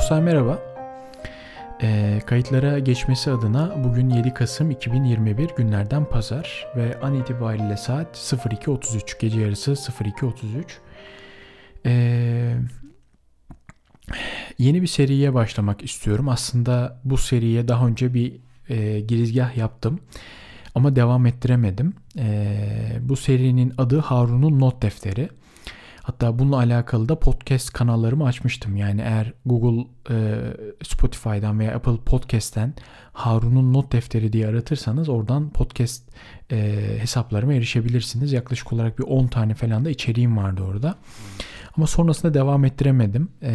Dostlar merhaba. E, kayıtlara geçmesi adına bugün 7 Kasım 2021 günlerden pazar ve an itibariyle saat 02.33 gece yarısı 02.33. E, yeni bir seriye başlamak istiyorum. Aslında bu seriye daha önce bir e, girizgah yaptım ama devam ettiremedim. E, bu serinin adı Harun'un Not Defteri. Hatta bununla alakalı da podcast kanallarımı açmıştım. Yani eğer Google, e, Spotify'dan veya Apple Podcast'ten Harun'un not defteri diye aratırsanız oradan podcast e, hesaplarıma erişebilirsiniz. Yaklaşık olarak bir 10 tane falan da içeriğim vardı orada. Ama sonrasında devam ettiremedim. E,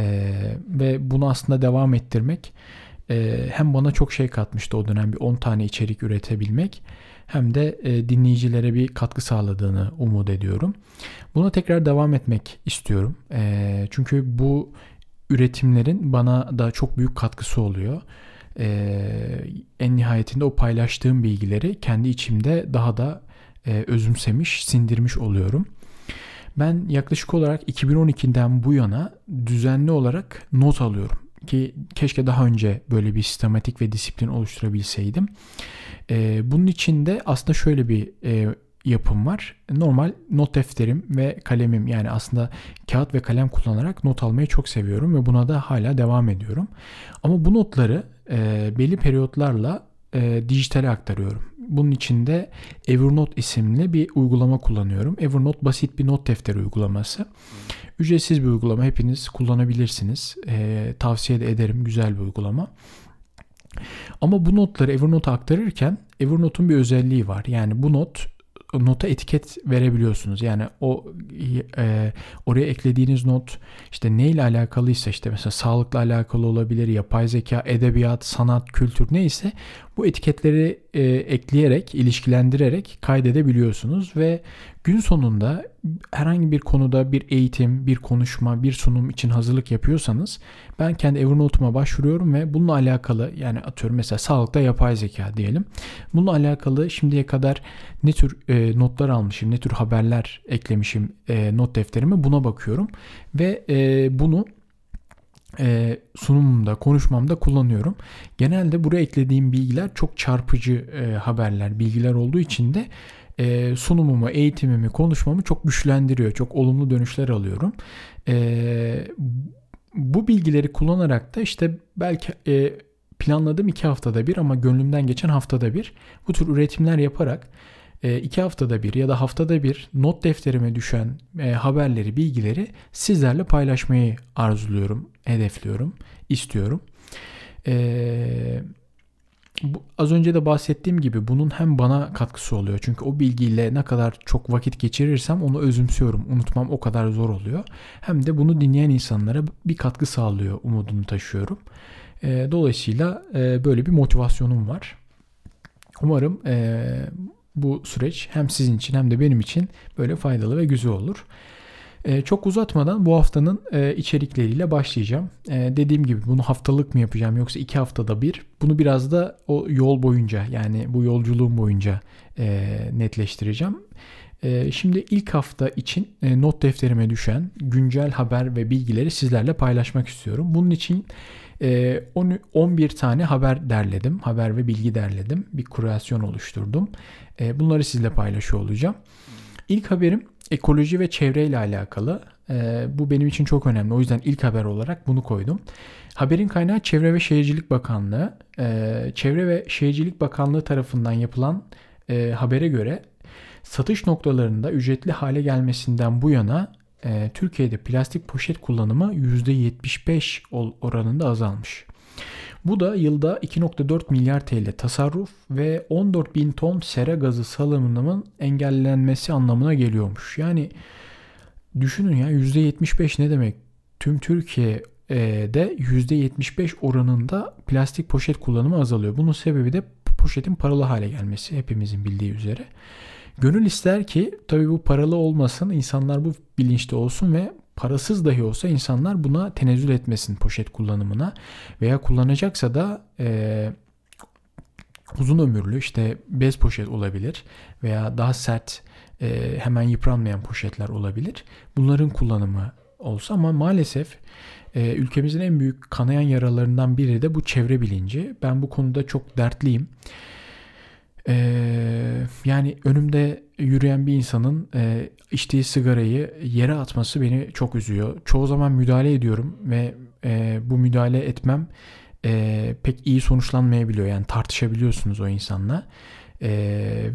ve bunu aslında devam ettirmek e, hem bana çok şey katmıştı o dönem bir 10 tane içerik üretebilmek hem de e, dinleyicilere bir katkı sağladığını umut ediyorum. Buna tekrar devam etmek istiyorum. E, çünkü bu üretimlerin bana da çok büyük katkısı oluyor. E, en nihayetinde o paylaştığım bilgileri kendi içimde daha da özümsemiş, sindirmiş oluyorum. Ben yaklaşık olarak 2012'den bu yana düzenli olarak not alıyorum ki keşke daha önce böyle bir sistematik ve disiplin oluşturabilseydim. E, bunun için de aslında şöyle bir e, yapım var. Normal not defterim ve kalemim yani aslında kağıt ve kalem kullanarak not almayı çok seviyorum ve buna da hala devam ediyorum. Ama bu notları e, belli periyotlarla e, dijitale aktarıyorum. Bunun için de Evernote isimli bir uygulama kullanıyorum. Evernote basit bir not defteri uygulaması. Ücretsiz bir uygulama. Hepiniz kullanabilirsiniz. E, tavsiye de ederim. Güzel bir uygulama. Ama bu notları Evernote'a aktarırken Evernote'un bir özelliği var. Yani bu not nota etiket verebiliyorsunuz. Yani o e, oraya eklediğiniz not işte neyle alakalıysa işte mesela sağlıkla alakalı olabilir, yapay zeka, edebiyat, sanat, kültür neyse bu etiketleri e, ekleyerek, ilişkilendirerek kaydedebiliyorsunuz ve gün sonunda herhangi bir konuda bir eğitim, bir konuşma, bir sunum için hazırlık yapıyorsanız ben kendi Evernote'uma başvuruyorum ve bununla alakalı yani atıyorum mesela sağlıkta yapay zeka diyelim. Bununla alakalı şimdiye kadar ne tür e, notlar almışım, ne tür haberler eklemişim e, not defterime buna bakıyorum ve e, bunu e, sunumumda, konuşmamda kullanıyorum. Genelde buraya eklediğim bilgiler çok çarpıcı e, haberler, bilgiler olduğu için de e, sunumumu, eğitimimi, konuşmamı çok güçlendiriyor. Çok olumlu dönüşler alıyorum. E, bu bilgileri kullanarak da işte belki e, planladığım iki haftada bir ama gönlümden geçen haftada bir bu tür üretimler yaparak iki haftada bir ya da haftada bir not defterime düşen e, haberleri, bilgileri sizlerle paylaşmayı arzuluyorum, hedefliyorum, istiyorum. Bu, az önce de bahsettiğim gibi bunun hem bana katkısı oluyor. Çünkü o bilgiyle ne kadar çok vakit geçirirsem onu özümsüyorum. Unutmam o kadar zor oluyor. Hem de bunu dinleyen insanlara bir katkı sağlıyor umudunu taşıyorum. E, dolayısıyla e, böyle bir motivasyonum var. Umarım e, bu süreç hem sizin için hem de benim için böyle faydalı ve güzel olur. Ee, çok uzatmadan bu haftanın e, içerikleriyle başlayacağım. Ee, dediğim gibi bunu haftalık mı yapacağım yoksa iki haftada bir? Bunu biraz da o yol boyunca yani bu yolculuğum boyunca e, netleştireceğim. E, şimdi ilk hafta için not defterime düşen güncel haber ve bilgileri sizlerle paylaşmak istiyorum. Bunun için 11 tane haber derledim. Haber ve bilgi derledim. Bir kurasyon oluşturdum. Bunları sizle paylaşıyor olacağım. İlk haberim ekoloji ve çevre ile alakalı. E, bu benim için çok önemli. O yüzden ilk haber olarak bunu koydum. Haberin kaynağı Çevre ve Şehircilik Bakanlığı. E, Çevre ve Şehircilik Bakanlığı tarafından yapılan e, habere göre satış noktalarında ücretli hale gelmesinden bu yana e, Türkiye'de plastik poşet kullanımı %75 oranında azalmış. Bu da yılda 2.4 milyar TL tasarruf ve 14 bin ton sera gazı salımının engellenmesi anlamına geliyormuş. Yani düşünün ya %75 ne demek? Tüm Türkiye'de %75 oranında plastik poşet kullanımı azalıyor. Bunun sebebi de poşetin paralı hale gelmesi hepimizin bildiği üzere. Gönül ister ki tabii bu paralı olmasın, insanlar bu bilinçte olsun ve parasız dahi olsa insanlar buna tenezzül etmesin poşet kullanımına veya kullanacaksa da e, uzun ömürlü işte bez poşet olabilir veya daha sert e, hemen yıpranmayan poşetler olabilir. Bunların kullanımı olsa ama maalesef E, ülkemizin en büyük kanayan yaralarından biri de bu çevre bilinci. Ben bu konuda çok dertliyim. Ee, yani önümde yürüyen bir insanın e, içtiği sigarayı yere atması beni çok üzüyor. Çoğu zaman müdahale ediyorum ve e, bu müdahale etmem e, pek iyi sonuçlanmayabiliyor. Yani tartışabiliyorsunuz o insanla e,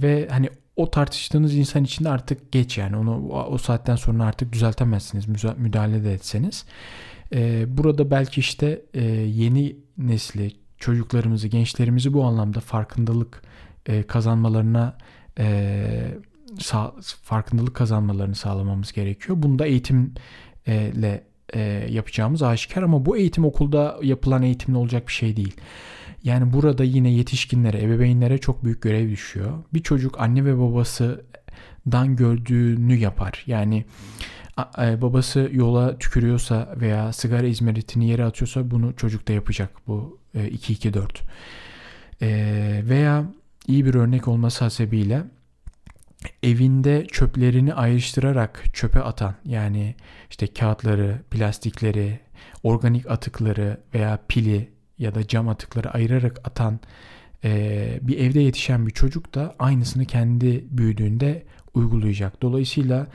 ve hani o tartıştığınız insan için de artık geç yani onu o saatten sonra artık düzeltemezsiniz müdahale de etseniz. E, burada belki işte e, yeni nesli çocuklarımızı gençlerimizi bu anlamda farkındalık e, kazanmalarına e, sağ, farkındalık kazanmalarını sağlamamız gerekiyor. Bunda eğitimle e, yapacağımız aşikar ama bu eğitim okulda yapılan eğitimle olacak bir şey değil. Yani burada yine yetişkinlere, ebeveynlere çok büyük görev düşüyor. Bir çocuk anne ve babasından gördüğünü yapar. Yani e, babası yola tükürüyorsa veya sigara izmaritini yere atıyorsa bunu çocuk da yapacak. Bu 2-2-4. E, veya iyi bir örnek olması hasebiyle evinde çöplerini ayrıştırarak çöpe atan yani işte kağıtları, plastikleri, organik atıkları veya pili ya da cam atıkları ayırarak atan e, bir evde yetişen bir çocuk da aynısını kendi büyüdüğünde uygulayacak. Dolayısıyla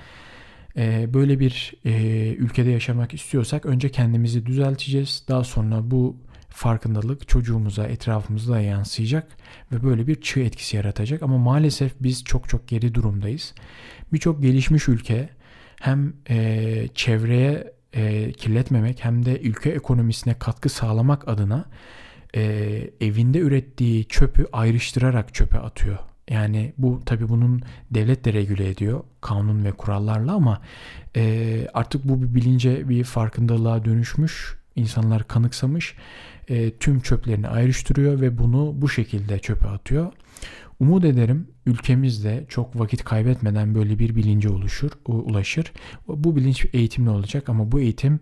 e, böyle bir e, ülkede yaşamak istiyorsak önce kendimizi düzelteceğiz. Daha sonra bu farkındalık çocuğumuza, etrafımıza yansıyacak ve böyle bir çığ etkisi yaratacak. Ama maalesef biz çok çok geri durumdayız. Birçok gelişmiş ülke hem e, çevreye e, kirletmemek hem de ülke ekonomisine katkı sağlamak adına e, evinde ürettiği çöpü ayrıştırarak çöpe atıyor. Yani bu tabii bunun devlet de regüle ediyor kanun ve kurallarla ama e, artık bu bir bilince bir farkındalığa dönüşmüş. İnsanlar kanıksamış e, tüm çöplerini ayrıştırıyor ve bunu bu şekilde çöpe atıyor. Umut ederim ülkemizde çok vakit kaybetmeden böyle bir bilince oluşur, ulaşır. Bu bilinç eğitimli olacak ama bu eğitim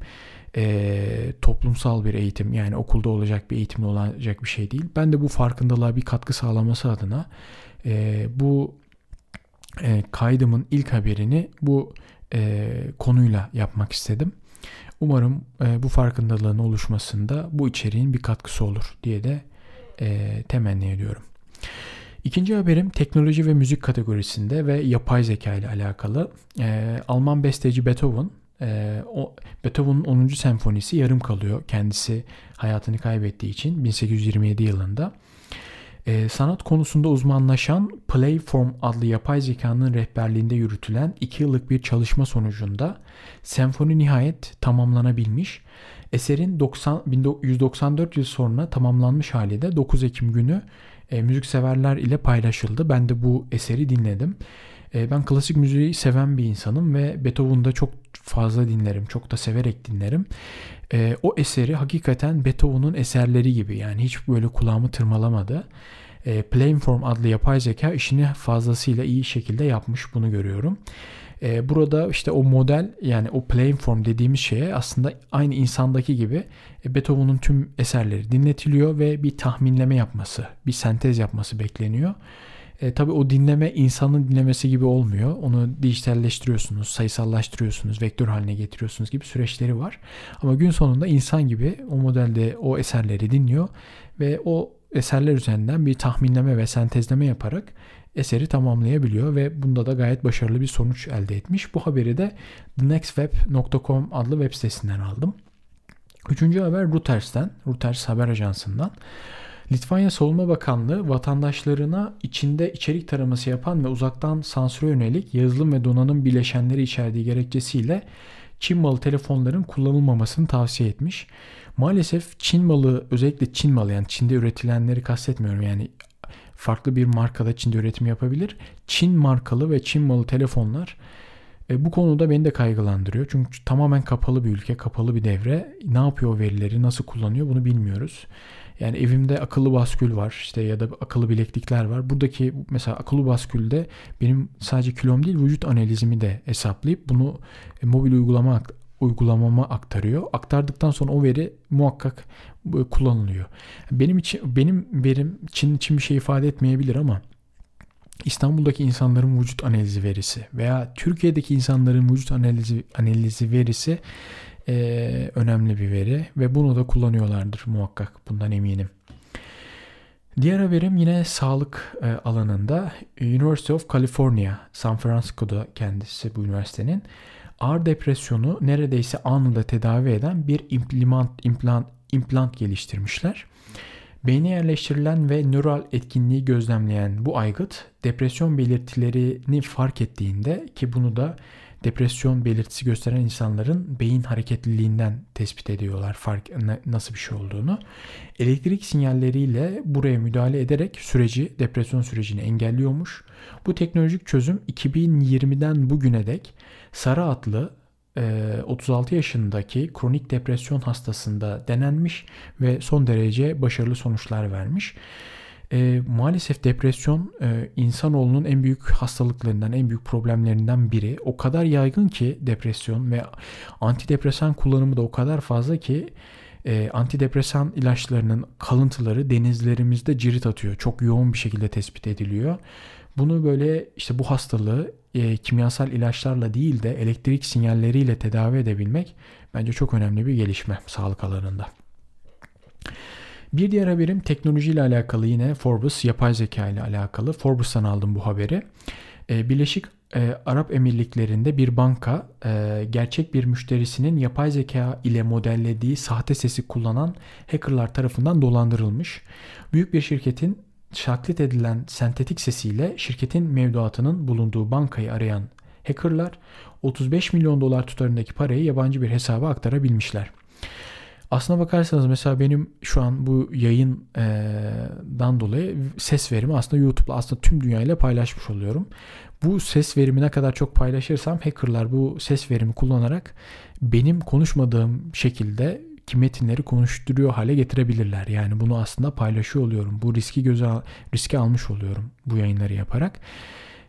e, toplumsal bir eğitim yani okulda olacak bir eğitimli olacak bir şey değil. Ben de bu farkındalığa bir katkı sağlaması adına e, bu e, kaydımın ilk haberini bu e, konuyla yapmak istedim. Umarım e, bu farkındalığın oluşmasında bu içeriğin bir katkısı olur diye de e, temenni ediyorum. İkinci haberim teknoloji ve müzik kategorisinde ve yapay zeka ile alakalı. E, Alman besteci Beethoven, e, o, Beethoven'ın 10. senfonisi yarım kalıyor. Kendisi hayatını kaybettiği için 1827 yılında. E, sanat konusunda uzmanlaşan Playform adlı yapay zekanın rehberliğinde yürütülen 2 yıllık bir çalışma sonucunda senfoni nihayet tamamlanabilmiş. Eserin 90, 1994 yıl sonra tamamlanmış hali de 9 Ekim günü e, müzikseverler ile paylaşıldı. Ben de bu eseri dinledim. E, ben klasik müziği seven bir insanım ve Beethoven'da çok fazla dinlerim. Çok da severek dinlerim. E, o eseri hakikaten Beethoven'un eserleri gibi yani hiç böyle kulağımı tırmalamadı. E, Plainform adlı yapay zeka işini fazlasıyla iyi şekilde yapmış bunu görüyorum. E, burada işte o model yani o Plainform dediğimiz şeye aslında aynı insandaki gibi e, Beethoven'un tüm eserleri dinletiliyor ve bir tahminleme yapması, bir sentez yapması bekleniyor. E, tabii o dinleme insanın dinlemesi gibi olmuyor. Onu dijitalleştiriyorsunuz, sayısallaştırıyorsunuz, vektör haline getiriyorsunuz gibi süreçleri var. Ama gün sonunda insan gibi o modelde o eserleri dinliyor ve o eserler üzerinden bir tahminleme ve sentezleme yaparak eseri tamamlayabiliyor ve bunda da gayet başarılı bir sonuç elde etmiş. Bu haberi de thenextweb.com adlı web sitesinden aldım. Üçüncü haber Reuters'ten, Reuters haber ajansından. Litvanya Savunma Bakanlığı vatandaşlarına içinde içerik taraması yapan ve uzaktan sansüre yönelik yazılım ve donanım bileşenleri içerdiği gerekçesiyle Çin malı telefonların kullanılmamasını tavsiye etmiş. Maalesef Çin malı özellikle Çin malı yani Çin'de üretilenleri kastetmiyorum yani farklı bir markada Çin'de üretim yapabilir. Çin markalı ve Çin malı telefonlar e, bu konuda beni de kaygılandırıyor. Çünkü tamamen kapalı bir ülke, kapalı bir devre. Ne yapıyor verileri, nasıl kullanıyor bunu bilmiyoruz. Yani evimde akıllı baskül var işte ya da akıllı bileklikler var. Buradaki mesela akıllı baskülde benim sadece kilom değil vücut analizimi de hesaplayıp bunu e, mobil uygulama uygulamama aktarıyor. Aktardıktan sonra o veri muhakkak e, kullanılıyor. Benim için benim verim Çin için bir şey ifade etmeyebilir ama İstanbul'daki insanların vücut analizi verisi veya Türkiye'deki insanların vücut analizi analizi verisi e, önemli bir veri ve bunu da kullanıyorlardır muhakkak bundan eminim. Diğer haberim yine sağlık e, alanında University of California, San Francisco'da kendisi bu üniversitenin ağır depresyonu neredeyse anında tedavi eden bir implant, implant, implant geliştirmişler. Beyne yerleştirilen ve nöral etkinliği gözlemleyen bu aygıt depresyon belirtilerini fark ettiğinde ki bunu da depresyon belirtisi gösteren insanların beyin hareketliliğinden tespit ediyorlar fark nasıl bir şey olduğunu. Elektrik sinyalleriyle buraya müdahale ederek süreci, depresyon sürecini engelliyormuş. Bu teknolojik çözüm 2020'den bugüne dek Sarı adlı 36 yaşındaki kronik depresyon hastasında denenmiş ve son derece başarılı sonuçlar vermiş. E, maalesef depresyon e, insanoğlunun en büyük hastalıklarından, en büyük problemlerinden biri. O kadar yaygın ki depresyon ve antidepresan kullanımı da o kadar fazla ki e, antidepresan ilaçlarının kalıntıları denizlerimizde cirit atıyor. Çok yoğun bir şekilde tespit ediliyor. Bunu böyle işte bu hastalığı e, kimyasal ilaçlarla değil de elektrik sinyalleriyle tedavi edebilmek bence çok önemli bir gelişme sağlık alanında. Bir diğer haberim teknolojiyle alakalı yine Forbes yapay zeka ile alakalı. Forbes'tan aldım bu haberi. E, Birleşik e, Arap Emirlikleri'nde bir banka e, gerçek bir müşterisinin yapay zeka ile modellediği sahte sesi kullanan hackerlar tarafından dolandırılmış. Büyük bir şirketin taklit edilen sentetik sesiyle şirketin mevduatının bulunduğu bankayı arayan hackerlar 35 milyon dolar tutarındaki parayı yabancı bir hesaba aktarabilmişler. Aslına bakarsanız mesela benim şu an bu yayından dolayı ses verimi aslında YouTube'la aslında tüm dünyayla paylaşmış oluyorum. Bu ses verimi ne kadar çok paylaşırsam hackerlar bu ses verimi kullanarak benim konuşmadığım şekilde ki metinleri konuşturuyor hale getirebilirler. Yani bunu aslında paylaşıyor oluyorum. Bu riski göze al, riski almış oluyorum bu yayınları yaparak.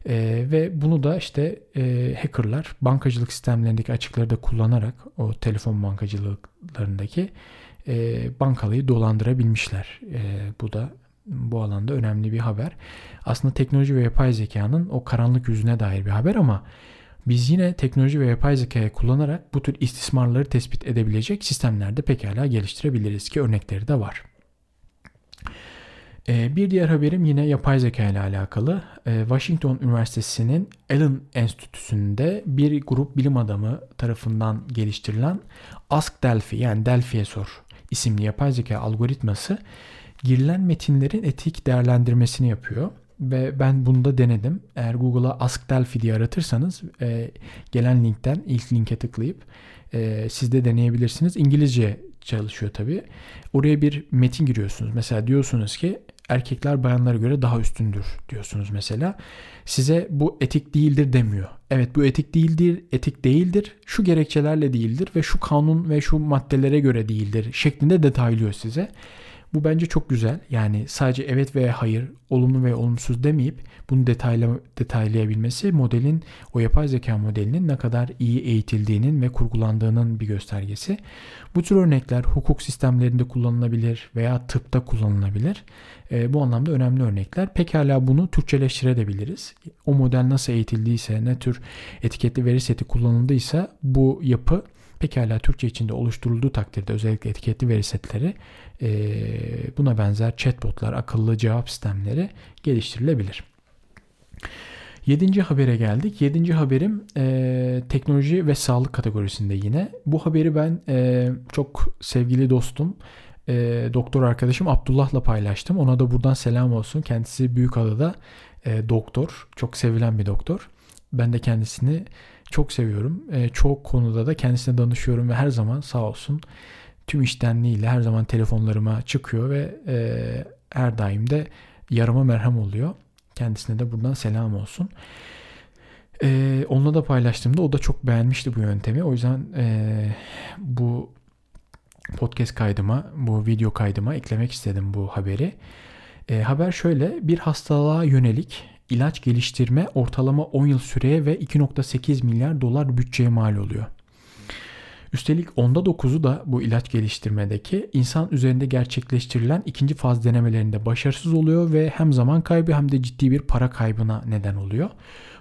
E, ve bunu da işte e, hackerlar bankacılık sistemlerindeki açıkları da kullanarak o telefon bankacılıklarındaki e, bankalıyı dolandırabilmişler. E, bu da bu alanda önemli bir haber. Aslında teknoloji ve yapay zekanın o karanlık yüzüne dair bir haber ama biz yine teknoloji ve yapay zekayı kullanarak bu tür istismarları tespit edebilecek sistemlerde pekala geliştirebiliriz ki örnekleri de var. Ee, bir diğer haberim yine yapay zeka ile alakalı. Ee, Washington Üniversitesi'nin Allen Enstitüsü'nde bir grup bilim adamı tarafından geliştirilen Ask Delphi yani Delphi'ye sor isimli yapay zeka algoritması girilen metinlerin etik değerlendirmesini yapıyor ve ben bunu da denedim. Eğer Google'a Ask Delphi diye aratırsanız e, gelen linkten ilk linke tıklayıp e, siz de deneyebilirsiniz. İngilizce çalışıyor tabii. Oraya bir metin giriyorsunuz. Mesela diyorsunuz ki erkekler bayanlara göre daha üstündür diyorsunuz mesela. Size bu etik değildir demiyor. Evet bu etik değildir, etik değildir. Şu gerekçelerle değildir ve şu kanun ve şu maddelere göre değildir şeklinde detaylıyor size. Bu bence çok güzel. Yani sadece evet veya hayır, olumlu ve olumsuz demeyip bunu detayla, detaylayabilmesi modelin, o yapay zeka modelinin ne kadar iyi eğitildiğinin ve kurgulandığının bir göstergesi. Bu tür örnekler hukuk sistemlerinde kullanılabilir veya tıpta kullanılabilir. E, bu anlamda önemli örnekler. Pekala bunu Türkçeleştirebiliriz. O model nasıl eğitildiyse, ne tür etiketli veri seti kullanıldıysa bu yapı pekala Türkçe içinde oluşturulduğu takdirde özellikle etiketli veri setleri e, buna benzer chatbotlar, akıllı cevap sistemleri geliştirilebilir. Yedinci habere geldik. Yedinci haberim e, teknoloji ve sağlık kategorisinde yine. Bu haberi ben e, çok sevgili dostum, e, doktor arkadaşım Abdullah'la paylaştım. Ona da buradan selam olsun. Kendisi Büyükada'da e, doktor. Çok sevilen bir doktor. Ben de kendisini çok seviyorum. E, çok konuda da kendisine danışıyorum ve her zaman sağ olsun tüm iştenliğiyle her zaman telefonlarıma çıkıyor ve e, her daim de yarama merhem oluyor. Kendisine de buradan selam olsun. E, onunla da paylaştığımda o da çok beğenmişti bu yöntemi. O yüzden e, bu podcast kaydıma, bu video kaydıma eklemek istedim bu haberi. E, haber şöyle, bir hastalığa yönelik ilaç geliştirme ortalama 10 yıl süreye ve 2.8 milyar dolar bütçeye mal oluyor. Üstelik onda 9'u da bu ilaç geliştirmedeki insan üzerinde gerçekleştirilen ikinci faz denemelerinde başarısız oluyor ve hem zaman kaybı hem de ciddi bir para kaybına neden oluyor.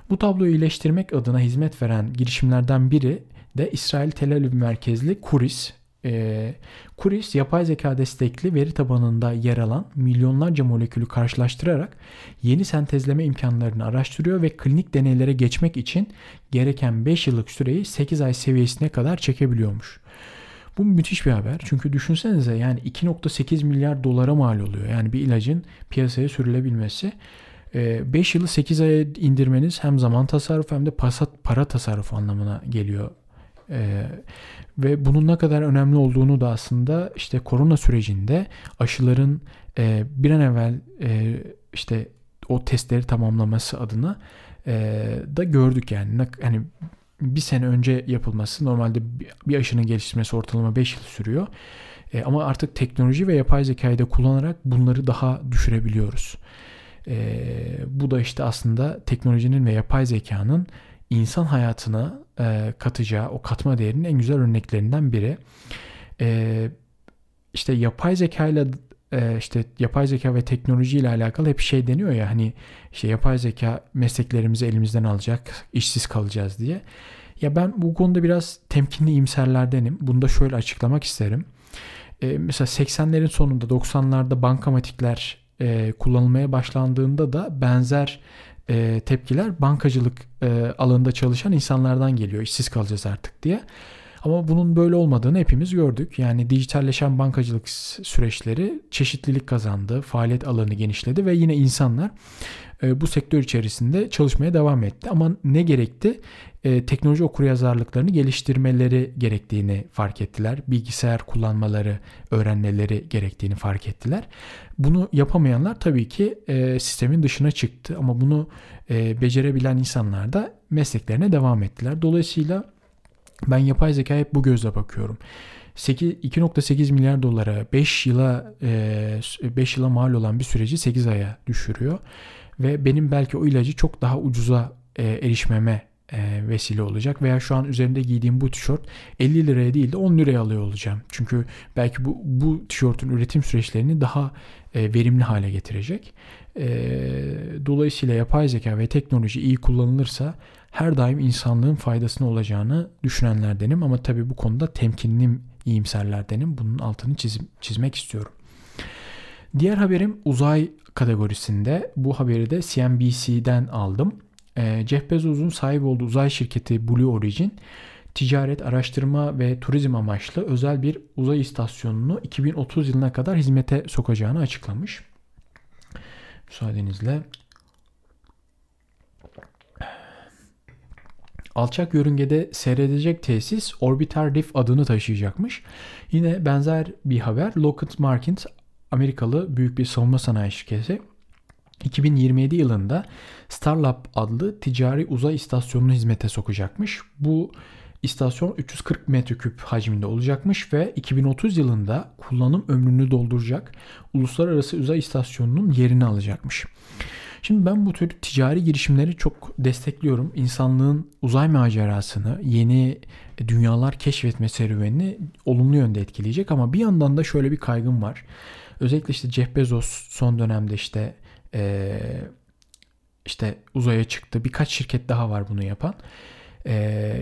Bu tabloyu iyileştirmek adına hizmet veren girişimlerden biri de İsrail Tel Aviv merkezli Kuris e, Kuris yapay zeka destekli veri tabanında yer alan milyonlarca molekülü karşılaştırarak yeni sentezleme imkanlarını araştırıyor ve klinik deneylere geçmek için gereken 5 yıllık süreyi 8 ay seviyesine kadar çekebiliyormuş. Bu müthiş bir haber. Çünkü düşünsenize yani 2.8 milyar dolara mal oluyor. Yani bir ilacın piyasaya sürülebilmesi. 5 yılı 8 aya indirmeniz hem zaman tasarrufu hem de para tasarrufu anlamına geliyor. Ee, ve bunun ne kadar önemli olduğunu da aslında işte korona sürecinde aşıların e, bir an evvel e, işte o testleri tamamlaması adına e, da gördük yani. Hani bir sene önce yapılması normalde bir aşının geliştirmesi ortalama 5 yıl sürüyor. E, ama artık teknoloji ve yapay zekayı da kullanarak bunları daha düşürebiliyoruz. E, bu da işte aslında teknolojinin ve yapay zekanın insan hayatına e, katacağı o katma değerinin en güzel örneklerinden biri. E, işte yapay zeka ile işte yapay zeka ve teknoloji ile alakalı hep şey deniyor ya hani işte yapay zeka mesleklerimizi elimizden alacak, işsiz kalacağız diye. Ya ben bu konuda biraz temkinli iyimserlerdenim. Bunu da şöyle açıklamak isterim. E, mesela 80'lerin sonunda 90'larda bankamatikler e, kullanılmaya başlandığında da benzer e, tepkiler bankacılık e, alanında çalışan insanlardan geliyor. İşsiz kalacağız artık diye. Ama bunun böyle olmadığını hepimiz gördük. Yani dijitalleşen bankacılık süreçleri çeşitlilik kazandı, faaliyet alanı genişledi ve yine insanlar bu sektör içerisinde çalışmaya devam etti. Ama ne gerekti? E, teknoloji okuryazarlıklarını geliştirmeleri gerektiğini fark ettiler. Bilgisayar kullanmaları, öğrenmeleri gerektiğini fark ettiler. Bunu yapamayanlar tabii ki e, sistemin dışına çıktı ama bunu becerebilen insanlar da mesleklerine devam ettiler. Dolayısıyla ben yapay zeka hep bu gözle bakıyorum. 2.8 milyar dolara 5 yıla 5 yıla mal olan bir süreci 8 aya düşürüyor ve benim belki o ilacı çok daha ucuza e, erişmeme e, vesile olacak veya şu an üzerinde giydiğim bu tişört 50 liraya değil de 10 liraya alıyor olacağım. Çünkü belki bu bu tişörtün üretim süreçlerini daha e, verimli hale getirecek. E, dolayısıyla yapay zeka ve teknoloji iyi kullanılırsa her daim insanlığın faydasına olacağını düşünenlerdenim ama tabii bu konuda temkinli iyimserlerdenim. Bunun altını çiz, çizmek istiyorum. Diğer haberim uzay kategorisinde. Bu haberi de CNBC'den aldım. E, Jeff Bezos'un sahip olduğu uzay şirketi Blue Origin ticaret, araştırma ve turizm amaçlı özel bir uzay istasyonunu 2030 yılına kadar hizmete sokacağını açıklamış. Müsaadenizle. Alçak yörüngede seyredecek tesis Orbital Reef adını taşıyacakmış. Yine benzer bir haber Lockheed Martin Amerikalı büyük bir savunma sanayi şirketi 2027 yılında Starlab adlı ticari uzay istasyonunu hizmete sokacakmış. Bu istasyon 340 metreküp hacminde olacakmış ve 2030 yılında kullanım ömrünü dolduracak uluslararası uzay istasyonunun yerini alacakmış. Şimdi ben bu tür ticari girişimleri çok destekliyorum. İnsanlığın uzay macerasını, yeni dünyalar keşfetme serüvenini olumlu yönde etkileyecek ama bir yandan da şöyle bir kaygım var. Özellikle işte Jeff Bezos son dönemde işte e, işte uzaya çıktı. Birkaç şirket daha var bunu yapan. E,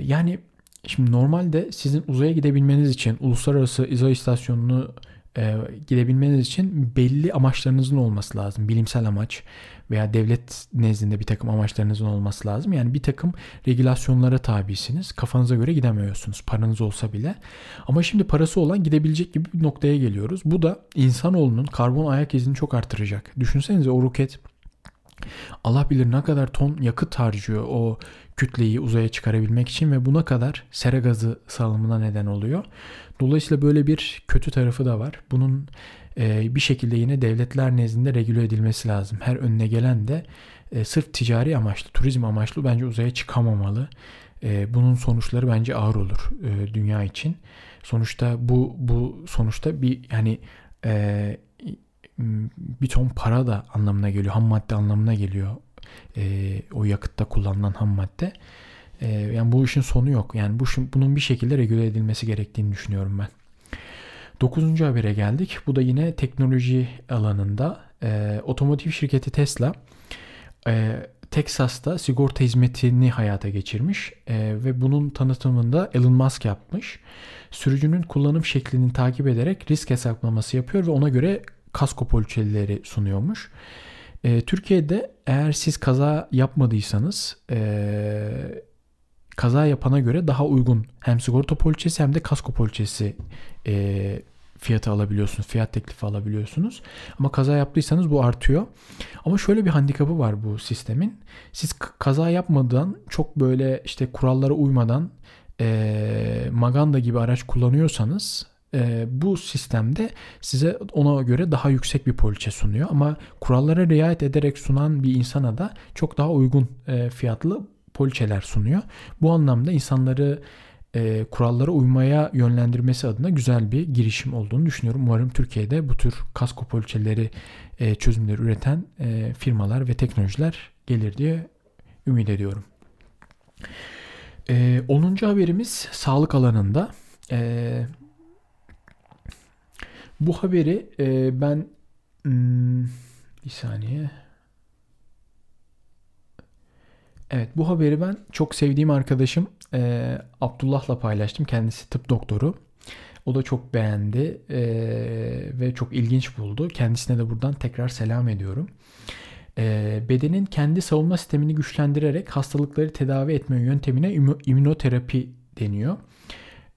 yani şimdi normalde sizin uzaya gidebilmeniz için uluslararası uzay istasyonunu e, gidebilmeniz için belli amaçlarınızın olması lazım. Bilimsel amaç veya devlet nezdinde bir takım amaçlarınızın olması lazım. Yani bir takım regülasyonlara tabisiniz. Kafanıza göre gidemiyorsunuz paranız olsa bile. Ama şimdi parası olan gidebilecek gibi bir noktaya geliyoruz. Bu da insanoğlunun karbon ayak izini çok artıracak. Düşünsenize o roket Allah bilir ne kadar ton yakıt harcıyor o kütleyi uzaya çıkarabilmek için ve buna kadar sera gazı salımına neden oluyor. Dolayısıyla böyle bir kötü tarafı da var. Bunun bir şekilde yine devletler nezdinde regüle edilmesi lazım. Her önüne gelen de e, sırf ticari amaçlı, turizm amaçlı bence uzaya çıkamamalı. E, bunun sonuçları bence ağır olur e, dünya için. Sonuçta bu bu sonuçta bir yani e, bir ton para da anlamına geliyor. Ham madde anlamına geliyor. E, o yakıtta kullanılan ham madde. E, yani bu işin sonu yok. Yani bu bunun bir şekilde regüle edilmesi gerektiğini düşünüyorum ben. Dokuzuncu habere geldik. Bu da yine teknoloji alanında. E, otomotiv şirketi Tesla e, Texas'ta sigorta hizmetini hayata geçirmiş e, ve bunun tanıtımında Elon Musk yapmış. Sürücünün kullanım şeklini takip ederek risk hesaplaması yapıyor ve ona göre kasko poliçeleri sunuyormuş. E, Türkiye'de eğer siz kaza yapmadıysanız e, kaza yapana göre daha uygun hem sigorta poliçesi hem de kasko poliçesi e, fiyatı alabiliyorsunuz. Fiyat teklifi alabiliyorsunuz. Ama kaza yaptıysanız bu artıyor. Ama şöyle bir handikapı var bu sistemin. Siz kaza yapmadan çok böyle işte kurallara uymadan e, Maganda gibi araç kullanıyorsanız e, bu sistemde size ona göre daha yüksek bir poliçe sunuyor. Ama kurallara riayet ederek sunan bir insana da çok daha uygun e, fiyatlı poliçeler sunuyor. Bu anlamda insanları e, kurallara uymaya yönlendirmesi adına güzel bir girişim olduğunu düşünüyorum. Umarım Türkiye'de bu tür kasko poliçeleri e, çözümleri üreten e, firmalar ve teknolojiler gelir diye ümit ediyorum. E, 10. haberimiz sağlık alanında. E, bu haberi e, ben hmm, bir saniye Evet bu haberi ben çok sevdiğim arkadaşım e, Abdullah'la paylaştım. Kendisi tıp doktoru. O da çok beğendi e, ve çok ilginç buldu. Kendisine de buradan tekrar selam ediyorum. E, bedenin kendi savunma sistemini güçlendirerek hastalıkları tedavi etme yöntemine immünoterapi deniyor.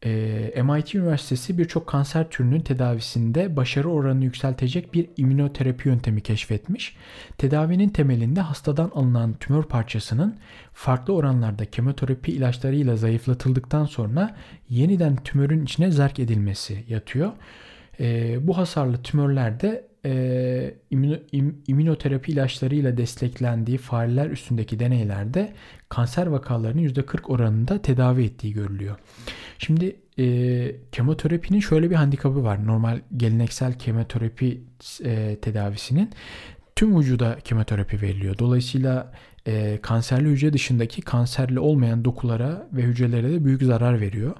Ee, MIT Üniversitesi birçok kanser türünün tedavisinde başarı oranını yükseltecek bir immünoterapi yöntemi keşfetmiş. Tedavinin temelinde hastadan alınan tümör parçasının farklı oranlarda kemoterapi ilaçlarıyla zayıflatıldıktan sonra yeniden tümörün içine zerk edilmesi yatıyor. E, bu hasarlı tümörlerde e, immüno, im, immünoterapi ilaçlarıyla desteklendiği fareler üstündeki deneylerde kanser vakalarının %40 oranında tedavi ettiği görülüyor. Şimdi e, kemoterapinin şöyle bir handikapı var. Normal geleneksel kemoterapi e, tedavisinin tüm vücuda kemoterapi veriliyor. Dolayısıyla e, kanserli hücre dışındaki kanserli olmayan dokulara ve hücrelere de büyük zarar veriyor.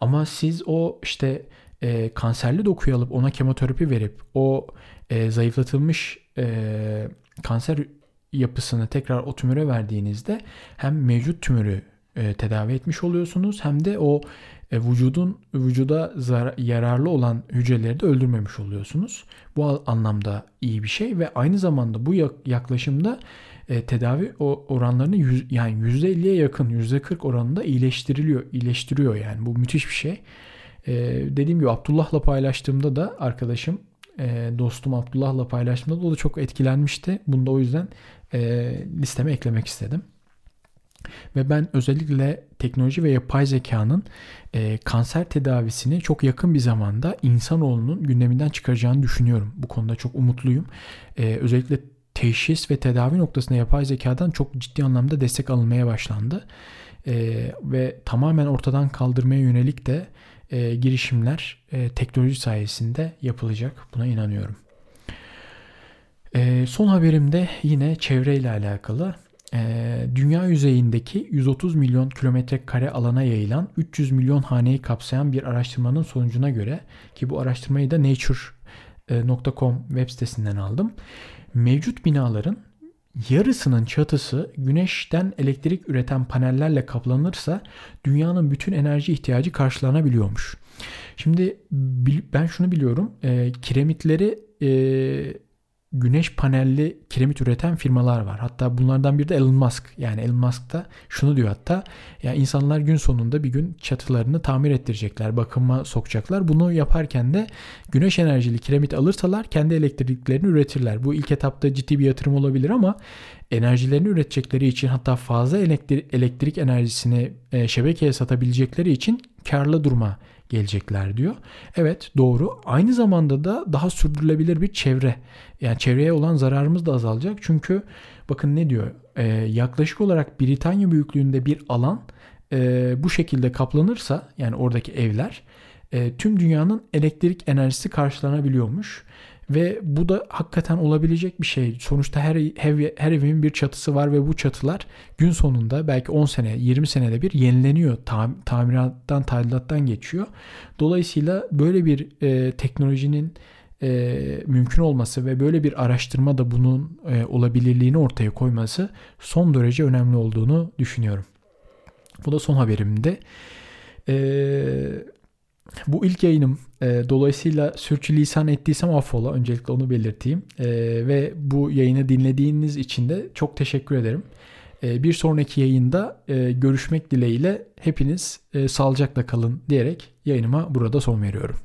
Ama siz o işte e, kanserli dokuyu alıp ona kemoterapi verip o e, zayıflatılmış e, kanser yapısını tekrar o tümöre verdiğinizde hem mevcut tümörü e, tedavi etmiş oluyorsunuz hem de o e, vücudun vücuda zar- yararlı olan hücreleri de öldürmemiş oluyorsunuz. Bu anlamda iyi bir şey ve aynı zamanda bu yaklaşımda e, tedavi oranlarını yüz, yani %50'ye yakın %40 oranında iyileştiriliyor, iyileştiriyor yani bu müthiş bir şey. E, dediğim gibi Abdullah'la paylaştığımda da arkadaşım e, dostum Abdullah'la paylaştığımda da o da çok etkilenmişti. Bunu da o yüzden e, listeme eklemek istedim. Ve ben özellikle teknoloji ve yapay zekanın e, kanser tedavisini çok yakın bir zamanda insanoğlunun gündeminden çıkaracağını düşünüyorum. Bu konuda çok umutluyum. E, özellikle teşhis ve tedavi noktasında yapay zekadan çok ciddi anlamda destek alınmaya başlandı. E, ve tamamen ortadan kaldırmaya yönelik de e, girişimler e, teknoloji sayesinde yapılacak. Buna inanıyorum. E, son haberim de yine çevreyle alakalı. E, dünya yüzeyindeki 130 milyon kilometre kare alana yayılan 300 milyon haneyi kapsayan bir araştırmanın sonucuna göre ki bu araştırmayı da nature.com web sitesinden aldım. Mevcut binaların yarısının çatısı güneşten elektrik üreten panellerle kaplanırsa dünyanın bütün enerji ihtiyacı karşılanabiliyormuş. Şimdi ben şunu biliyorum. E, kiremitleri güneş panelli kiremit üreten firmalar var. Hatta bunlardan biri de Elon Musk. Yani Elon Musk da şunu diyor hatta ya insanlar gün sonunda bir gün çatılarını tamir ettirecekler, bakıma sokacaklar. Bunu yaparken de güneş enerjili kiremit alırsalar kendi elektriklerini üretirler. Bu ilk etapta ciddi bir yatırım olabilir ama enerjilerini üretecekleri için hatta fazla elektrik, elektrik enerjisini e, şebekeye satabilecekleri için karlı duruma gelecekler diyor. Evet doğru. Aynı zamanda da daha sürdürülebilir bir çevre. Yani çevreye olan zararımız da azalacak. Çünkü bakın ne diyor? Ee, yaklaşık olarak Britanya büyüklüğünde bir alan e, bu şekilde kaplanırsa yani oradaki evler e, tüm dünyanın elektrik enerjisi karşılanabiliyormuş. Ve bu da hakikaten olabilecek bir şey. Sonuçta her ev, her evin bir çatısı var ve bu çatılar gün sonunda belki 10 sene, 20 senede bir yenileniyor. Tam, tamirattan, tadilattan geçiyor. Dolayısıyla böyle bir e, teknolojinin e, mümkün olması ve böyle bir araştırma da bunun e, olabilirliğini ortaya koyması son derece önemli olduğunu düşünüyorum. Bu da son haberimde. E, bu ilk yayınım. E, dolayısıyla sürçülisan ettiysem affola. Öncelikle onu belirteyim. E, ve bu yayını dinlediğiniz için de çok teşekkür ederim. E, bir sonraki yayında e, görüşmek dileğiyle hepiniz e, sağlıcakla kalın diyerek yayınıma burada son veriyorum.